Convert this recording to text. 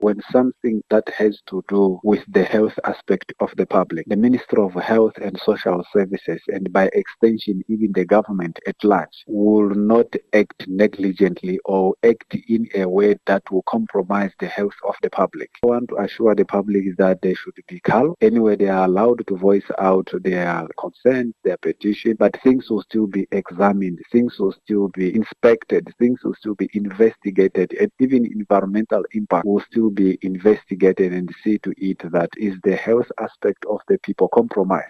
when something that has to do with the health aspect of the public, the Ministry of Health and Social Services, and by extension, even the government at large, will not act negligently or act in a way that will compromise the health of the public. I want to assure the public that they should be calm. Anyway, they are allowed to voice out their concerns, their petition, but things will still be examined, things will still be inspected, things will still be investigated, and even environmental impact will still be investigated and see to it that is the health aspect of the people compromised.